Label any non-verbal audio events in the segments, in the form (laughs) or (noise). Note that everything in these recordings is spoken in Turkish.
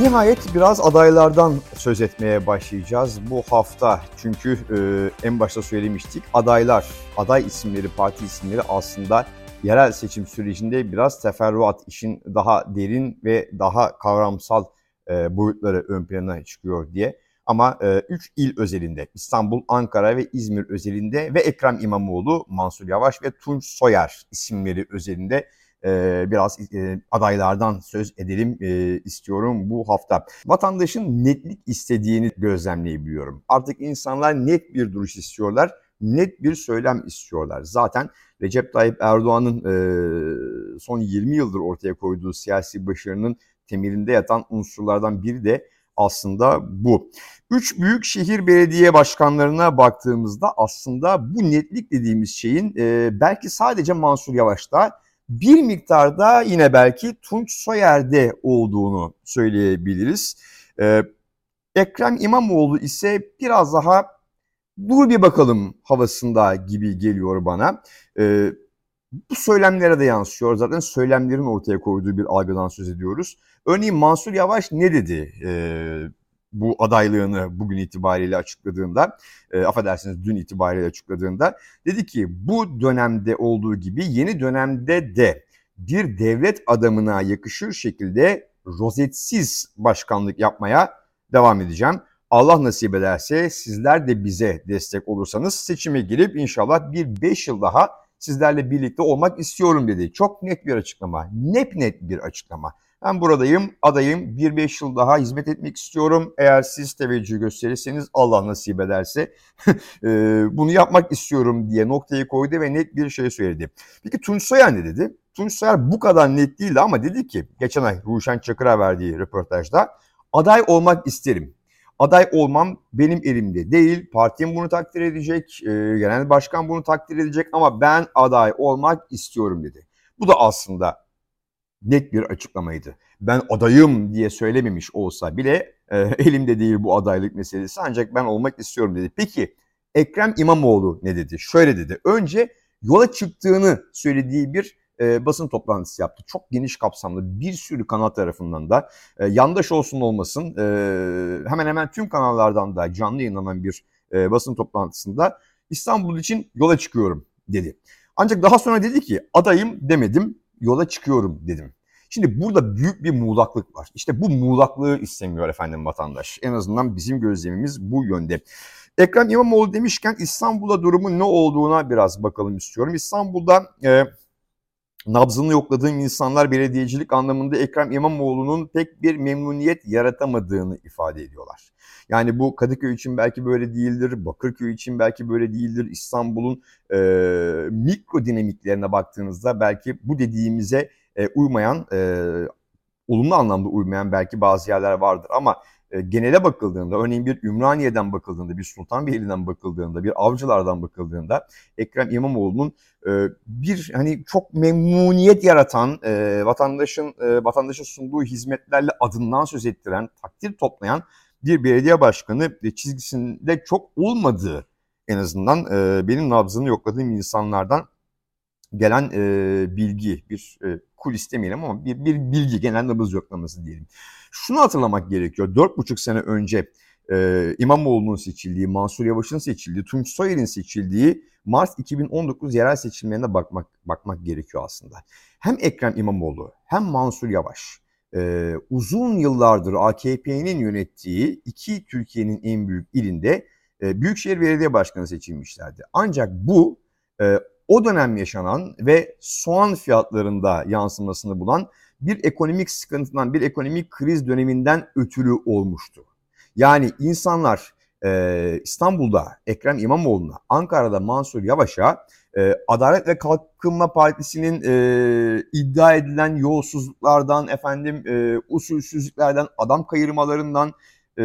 Nihayet biraz adaylardan söz etmeye başlayacağız bu hafta. Çünkü e, en başta söylemiştik adaylar, aday isimleri, parti isimleri aslında yerel seçim sürecinde biraz teferruat, işin daha derin ve daha kavramsal e, boyutları ön plana çıkıyor diye. Ama 3 e, il özelinde İstanbul, Ankara ve İzmir özelinde ve Ekrem İmamoğlu, Mansur Yavaş ve Tunç Soyer isimleri özelinde e, biraz e, adaylardan söz edelim e, istiyorum bu hafta. Vatandaşın netlik istediğini gözlemleyebiliyorum. Artık insanlar net bir duruş istiyorlar, net bir söylem istiyorlar. Zaten Recep Tayyip Erdoğan'ın e, son 20 yıldır ortaya koyduğu siyasi başarının temelinde yatan unsurlardan biri de aslında bu. Üç büyük şehir belediye başkanlarına baktığımızda aslında bu netlik dediğimiz şeyin e, belki sadece Mansur Yavaş'ta bir miktarda yine belki Tunç Soyer'de olduğunu söyleyebiliriz. Ee, Ekrem İmamoğlu ise biraz daha dur bir bakalım havasında gibi geliyor bana. Ee, bu söylemlere de yansıyor. Zaten söylemlerin ortaya koyduğu bir algıdan söz ediyoruz. Örneğin Mansur Yavaş ne dedi? Ee, bu adaylığını bugün itibariyle açıkladığında, e, affedersiniz dün itibariyle açıkladığında dedi ki bu dönemde olduğu gibi yeni dönemde de bir devlet adamına yakışır şekilde rozetsiz başkanlık yapmaya devam edeceğim. Allah nasip ederse sizler de bize destek olursanız seçime girip inşallah bir 5 yıl daha sizlerle birlikte olmak istiyorum dedi. Çok net bir açıklama, net net bir açıklama. Ben buradayım, adayım. Bir beş yıl daha hizmet etmek istiyorum. Eğer siz teveccüh gösterirseniz Allah nasip ederse (laughs) bunu yapmak istiyorum diye noktayı koydu ve net bir şey söyledi. Peki Tunç Soyer ne dedi? Tunç Soyer bu kadar net değildi ama dedi ki geçen ay Ruşen Çakır'a verdiği röportajda aday olmak isterim. Aday olmam benim elimde değil. Partim bunu takdir edecek, genel başkan bunu takdir edecek ama ben aday olmak istiyorum dedi. Bu da aslında net bir açıklamaydı. Ben adayım diye söylememiş olsa bile e, (laughs) elimde değil bu adaylık meselesi ancak ben olmak istiyorum dedi. Peki Ekrem İmamoğlu ne dedi? Şöyle dedi. Önce yola çıktığını söylediği bir e, basın toplantısı yaptı. Çok geniş kapsamlı bir sürü kanal tarafından da e, yandaş olsun olmasın e, hemen hemen tüm kanallardan da canlı yayınlanan bir e, basın toplantısında İstanbul için yola çıkıyorum dedi. Ancak daha sonra dedi ki adayım demedim yola çıkıyorum dedim. Şimdi burada büyük bir muğlaklık var. İşte bu muğlaklığı istemiyor efendim vatandaş. En azından bizim gözlemimiz bu yönde. Ekrem İmamoğlu demişken İstanbul'da durumun ne olduğuna biraz bakalım istiyorum. İstanbul'da e, nabzını yokladığım insanlar belediyecilik anlamında Ekrem İmamoğlu'nun pek bir memnuniyet yaratamadığını ifade ediyorlar. Yani bu Kadıköy için belki böyle değildir, Bakırköy için belki böyle değildir, İstanbul'un e, mikro dinamiklerine baktığınızda belki bu dediğimize e, uymayan, e, olumlu anlamda uymayan belki bazı yerler vardır ama e, genele bakıldığında, örneğin bir Ümraniye'den bakıldığında, bir Sultanbeyli'den bakıldığında, bir Avcılar'dan bakıldığında Ekrem İmamoğlu'nun e, bir hani çok memnuniyet yaratan, e, vatandaşın e, vatandaşa sunduğu hizmetlerle adından söz ettiren, takdir toplayan bir belediye başkanı çizgisinde çok olmadığı en azından e, benim nabzını yokladığım insanlardan gelen e, bilgi, bir e, kulis demeyelim ama bir, bir bilgi, genel nabız yoklaması diyelim. Şunu hatırlamak gerekiyor. Dört buçuk sene önce e, İmamoğlu'nun seçildiği, Mansur Yavaş'ın seçildiği, Tunç Soyer'in seçildiği Mart 2019 yerel seçimlerine bakmak bakmak gerekiyor aslında. Hem Ekrem İmamoğlu hem Mansur Yavaş e, uzun yıllardır AKP'nin yönettiği iki Türkiye'nin en büyük ilinde e, Büyükşehir Belediye Başkanı seçilmişlerdi. Ancak bu e, o dönem yaşanan ve soğan fiyatlarında yansımasını bulan bir ekonomik sıkıntıdan, bir ekonomik kriz döneminden ötürü olmuştu. Yani insanlar e, İstanbul'da Ekrem İmamoğlu'na, Ankara'da Mansur Yavaş'a e, Adalet ve Kalkınma Partisi'nin e, iddia edilen yolsuzluklardan, efendim e, usulsüzlüklerden, adam kayırmalarından, e,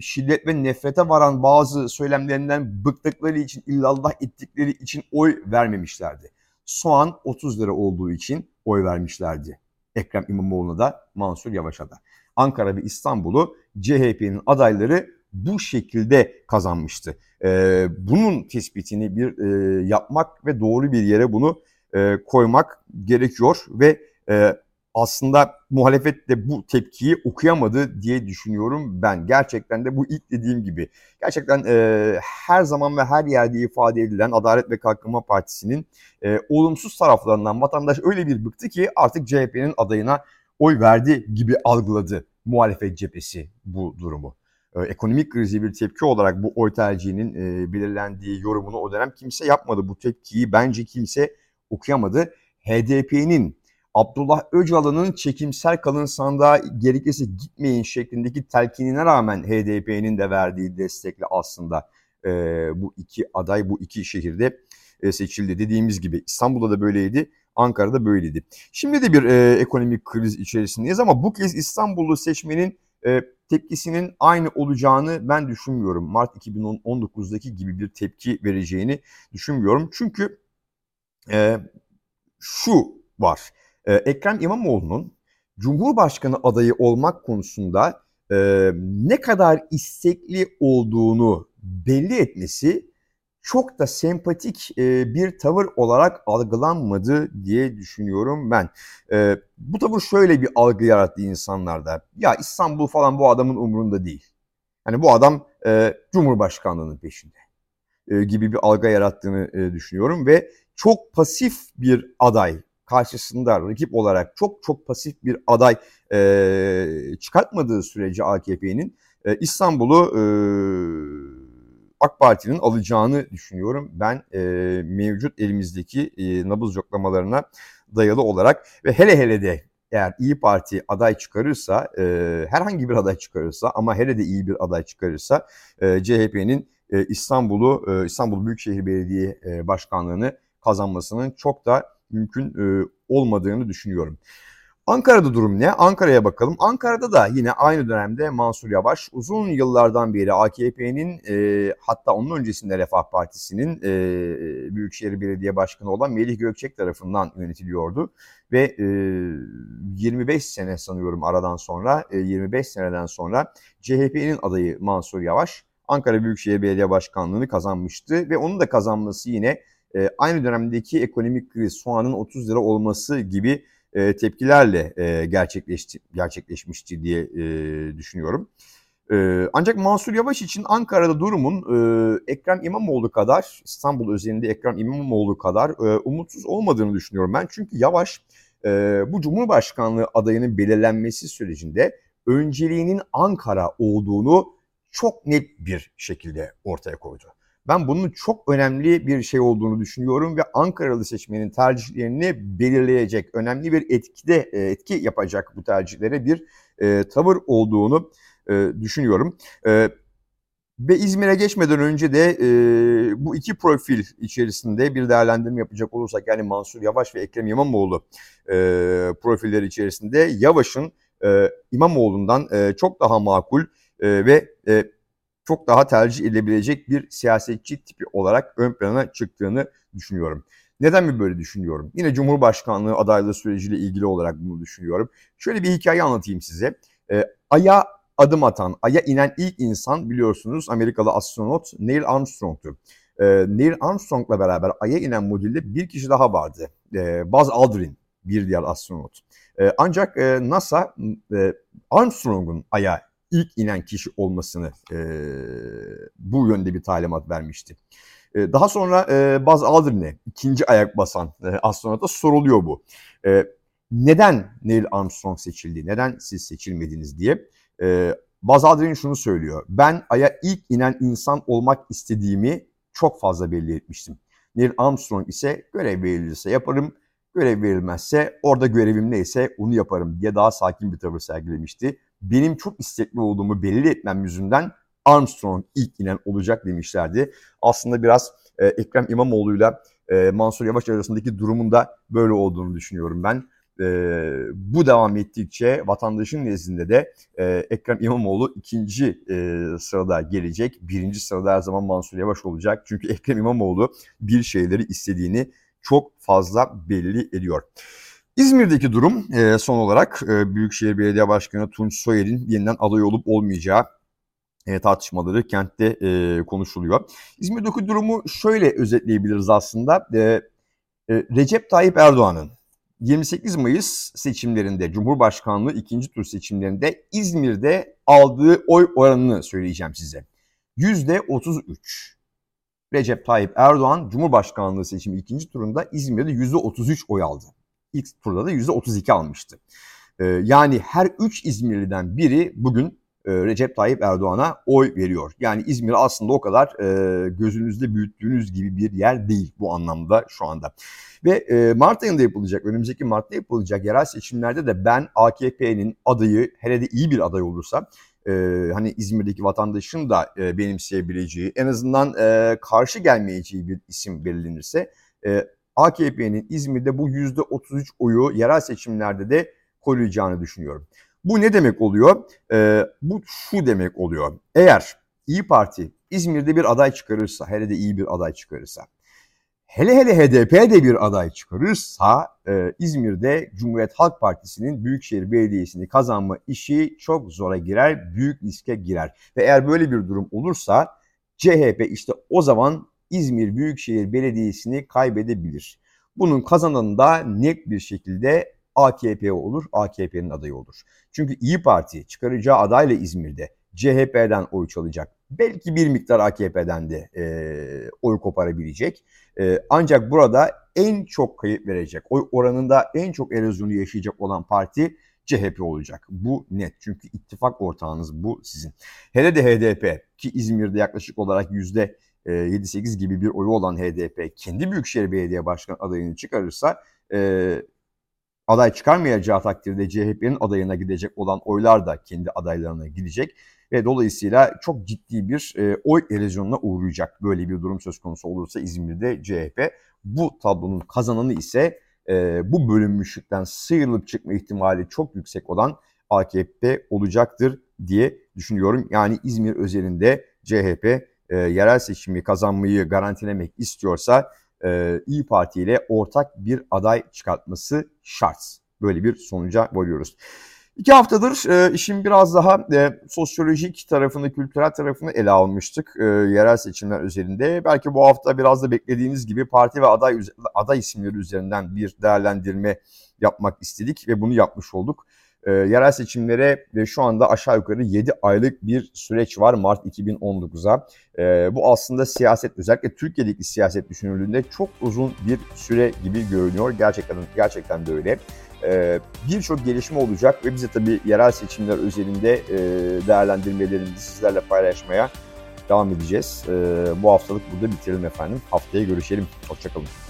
şiddet ve nefrete varan bazı söylemlerinden bıktıkları için, illallah ettikleri için oy vermemişlerdi. Soğan 30 lira olduğu için oy vermişlerdi. Ekrem İmamoğlu'na da Mansur Yavaş'a da. Ankara ve İstanbul'u CHP'nin adayları bu şekilde kazanmıştı. E, bunun tespitini bir e, yapmak ve doğru bir yere bunu e, koymak gerekiyor ve e, aslında muhalefet de bu tepkiyi okuyamadı diye düşünüyorum ben. Gerçekten de bu ilk dediğim gibi. Gerçekten e, her zaman ve her yerde ifade edilen Adalet ve Kalkınma Partisi'nin e, olumsuz taraflarından vatandaş öyle bir bıktı ki artık CHP'nin adayına oy verdi gibi algıladı muhalefet cephesi bu durumu. E, ekonomik krizi bir tepki olarak bu oy tercihinin e, belirlendiği yorumunu o dönem kimse yapmadı. Bu tepkiyi bence kimse okuyamadı. HDP'nin Abdullah Öcalan'ın çekimsel kalın sandığa gerekirse gitmeyin şeklindeki telkinine rağmen HDP'nin de verdiği destekle aslında e, bu iki aday bu iki şehirde e, seçildi. Dediğimiz gibi İstanbul'da da böyleydi, Ankara'da böyleydi. Şimdi de bir e, ekonomik kriz içerisindeyiz ama bu kez İstanbul'u seçmenin e, tepkisinin aynı olacağını ben düşünmüyorum. Mart 2019'daki gibi bir tepki vereceğini düşünmüyorum. Çünkü e, şu var. Ee, Ekrem İmamoğlu'nun Cumhurbaşkanı adayı olmak konusunda e, ne kadar istekli olduğunu belli etmesi çok da sempatik e, bir tavır olarak algılanmadı diye düşünüyorum ben. E, bu tavır şöyle bir algı yarattı insanlarda. Ya İstanbul falan bu adamın umurunda değil. Yani bu adam e, Cumhurbaşkanlığının peşinde e, gibi bir algı yarattığını e, düşünüyorum ve çok pasif bir aday karşısında rakip olarak çok çok pasif bir aday e, çıkartmadığı sürece AKP'nin e, İstanbul'u e, AK Parti'nin alacağını düşünüyorum. Ben e, mevcut elimizdeki e, nabız yoklamalarına dayalı olarak ve hele hele de eğer İyi Parti aday çıkarırsa, e, herhangi bir aday çıkarırsa ama hele de iyi bir aday çıkarırsa e, CHP'nin e, İstanbul'u, e, İstanbul Büyükşehir Belediye e, Başkanlığı'nı kazanmasının çok da mümkün e, olmadığını düşünüyorum. Ankara'da durum ne? Ankara'ya bakalım. Ankara'da da yine aynı dönemde Mansur Yavaş uzun yıllardan beri AKP'nin e, hatta onun öncesinde Refah Partisi'nin e, Büyükşehir Belediye Başkanı olan Melih Gökçek tarafından yönetiliyordu. Ve e, 25 sene sanıyorum aradan sonra, e, 25 seneden sonra CHP'nin adayı Mansur Yavaş Ankara Büyükşehir Belediye Başkanlığı'nı kazanmıştı. Ve onun da kazanması yine e, aynı dönemdeki ekonomik kriz, soğanın 30 lira olması gibi e, tepkilerle e, gerçekleşti, gerçekleşmişti diye e, düşünüyorum. E, ancak Mansur Yavaş için Ankara'da durumun e, Ekrem İmamoğlu kadar, İstanbul özelinde Ekrem İmamoğlu kadar e, umutsuz olmadığını düşünüyorum ben. Çünkü Yavaş e, bu Cumhurbaşkanlığı adayının belirlenmesi sürecinde önceliğinin Ankara olduğunu çok net bir şekilde ortaya koydu. Ben bunun çok önemli bir şey olduğunu düşünüyorum ve Ankaralı seçmenin tercihlerini belirleyecek, önemli bir etkide e, etki yapacak bu tercihlere bir e, tavır olduğunu e, düşünüyorum. E, ve İzmir'e geçmeden önce de e, bu iki profil içerisinde bir değerlendirme yapacak olursak yani Mansur Yavaş ve Ekrem İmamoğlu e, profilleri içerisinde Yavaş'ın e, İmamoğlu'ndan e, çok daha makul e, ve e, çok daha tercih edilebilecek bir siyasetçi tipi olarak ön plana çıktığını düşünüyorum. Neden mi böyle düşünüyorum? Yine Cumhurbaşkanlığı adaylığı süreciyle ilgili olarak bunu düşünüyorum. Şöyle bir hikaye anlatayım size. E, Ay'a adım atan, Ay'a inen ilk insan biliyorsunuz Amerikalı astronot Neil Armstrong'tu. E, Neil Armstrong'la beraber Ay'a inen modülde bir kişi daha vardı. E, Buzz Aldrin bir diğer astronot. E, ancak e, NASA e, Armstrong'un Ay'a ilk inen kişi olmasını e, bu yönde bir talimat vermişti. E, daha sonra e, Buzz Aldrin'e ikinci ayak basan e, astronota soruluyor bu. E, neden Neil Armstrong seçildi, neden siz seçilmediniz diye. E, Buzz Aldrin şunu söylüyor. Ben Ay'a ilk inen insan olmak istediğimi çok fazla belli etmiştim. Neil Armstrong ise görev verilirse yaparım, görev verilmezse orada görevim neyse onu yaparım diye daha sakin bir tavır sergilemişti benim çok istekli olduğumu belli etmem yüzünden Armstrong ilk inen olacak demişlerdi. Aslında biraz e, Ekrem İmamoğlu'yla e, Mansur Yavaş arasındaki durumun da böyle olduğunu düşünüyorum ben. E, bu devam ettikçe vatandaşın nezdinde de e, Ekrem İmamoğlu ikinci e, sırada gelecek. Birinci sırada her zaman Mansur Yavaş olacak. Çünkü Ekrem İmamoğlu bir şeyleri istediğini çok fazla belli ediyor. İzmir'deki durum e, son olarak e, Büyükşehir Belediye Başkanı Tunç Soyer'in yeniden aday olup olmayacağı e, tartışmaları kentte e, konuşuluyor. İzmir'deki durumu şöyle özetleyebiliriz aslında. E, e, Recep Tayyip Erdoğan'ın 28 Mayıs seçimlerinde, Cumhurbaşkanlığı ikinci tur seçimlerinde İzmir'de aldığı oy oranını söyleyeceğim size. %33. Recep Tayyip Erdoğan Cumhurbaşkanlığı seçimi ikinci turunda İzmir'de %33 oy aldı. İlk turda da %32 almıştı. Ee, yani her 3 İzmirliden biri bugün e, Recep Tayyip Erdoğan'a oy veriyor. Yani İzmir aslında o kadar e, gözünüzde büyüttüğünüz gibi bir yer değil bu anlamda şu anda. Ve e, Mart ayında yapılacak, önümüzdeki Mart'ta yapılacak yerel seçimlerde de ben AKP'nin adayı, hele de iyi bir aday olursa, hani İzmir'deki vatandaşın da benimseyebileceği, en azından karşı gelmeyeceği bir isim belirlenirse, AKP'nin İzmir'de bu %33 oyu yerel seçimlerde de koruyacağını düşünüyorum. Bu ne demek oluyor? Ee, bu şu demek oluyor. Eğer İyi Parti İzmir'de bir aday çıkarırsa, hele de iyi bir aday çıkarırsa, hele hele HDP de bir aday çıkarırsa e, İzmir'de Cumhuriyet Halk Partisi'nin Büyükşehir Belediyesi'ni kazanma işi çok zora girer, büyük riske girer. Ve eğer böyle bir durum olursa CHP işte o zaman İzmir Büyükşehir Belediyesi'ni kaybedebilir. Bunun kazananı da net bir şekilde AKP olur, AKP'nin adayı olur. Çünkü İyi Parti çıkaracağı adayla İzmir'de CHP'den oy çalacak. Belki bir miktar AKP'den de e, oy koparabilecek. E, ancak burada en çok kayıp verecek, oy oranında en çok erozyonu yaşayacak olan parti CHP olacak. Bu net. Çünkü ittifak ortağınız bu sizin. Hele de HDP ki İzmir'de yaklaşık olarak yüzde 7-8 gibi bir oyu olan HDP kendi Büyükşehir Belediye Başkanı adayını çıkarırsa e, aday çıkarmayacağı takdirde CHP'nin adayına gidecek olan oylar da kendi adaylarına gidecek ve dolayısıyla çok ciddi bir e, oy erozyonuna uğrayacak böyle bir durum söz konusu olursa İzmir'de CHP. Bu tablonun kazananı ise e, bu bölünmüşlükten sıyrılıp çıkma ihtimali çok yüksek olan AKP olacaktır diye düşünüyorum. Yani İzmir özelinde CHP e, yerel seçimi kazanmayı garantilemek istiyorsa e, İyi Parti ile ortak bir aday çıkartması şart. Böyle bir sonuca varıyoruz. İki haftadır e, işin biraz daha e, sosyolojik tarafını, kültürel tarafını ele almıştık e, yerel seçimler üzerinde. Belki bu hafta biraz da beklediğiniz gibi parti ve aday aday isimleri üzerinden bir değerlendirme yapmak istedik ve bunu yapmış olduk. E, yerel seçimlere e, şu anda aşağı yukarı 7 aylık bir süreç var Mart 2019'a. E, bu aslında siyaset özellikle Türkiye'deki siyaset düşünüldüğünde çok uzun bir süre gibi görünüyor. Gerçekten gerçekten de öyle. E, Birçok gelişme olacak ve bize tabii yerel seçimler özelinde e, değerlendirmelerimizi sizlerle paylaşmaya devam edeceğiz. E, bu haftalık burada bitirelim efendim. Haftaya görüşelim. Hoşçakalın.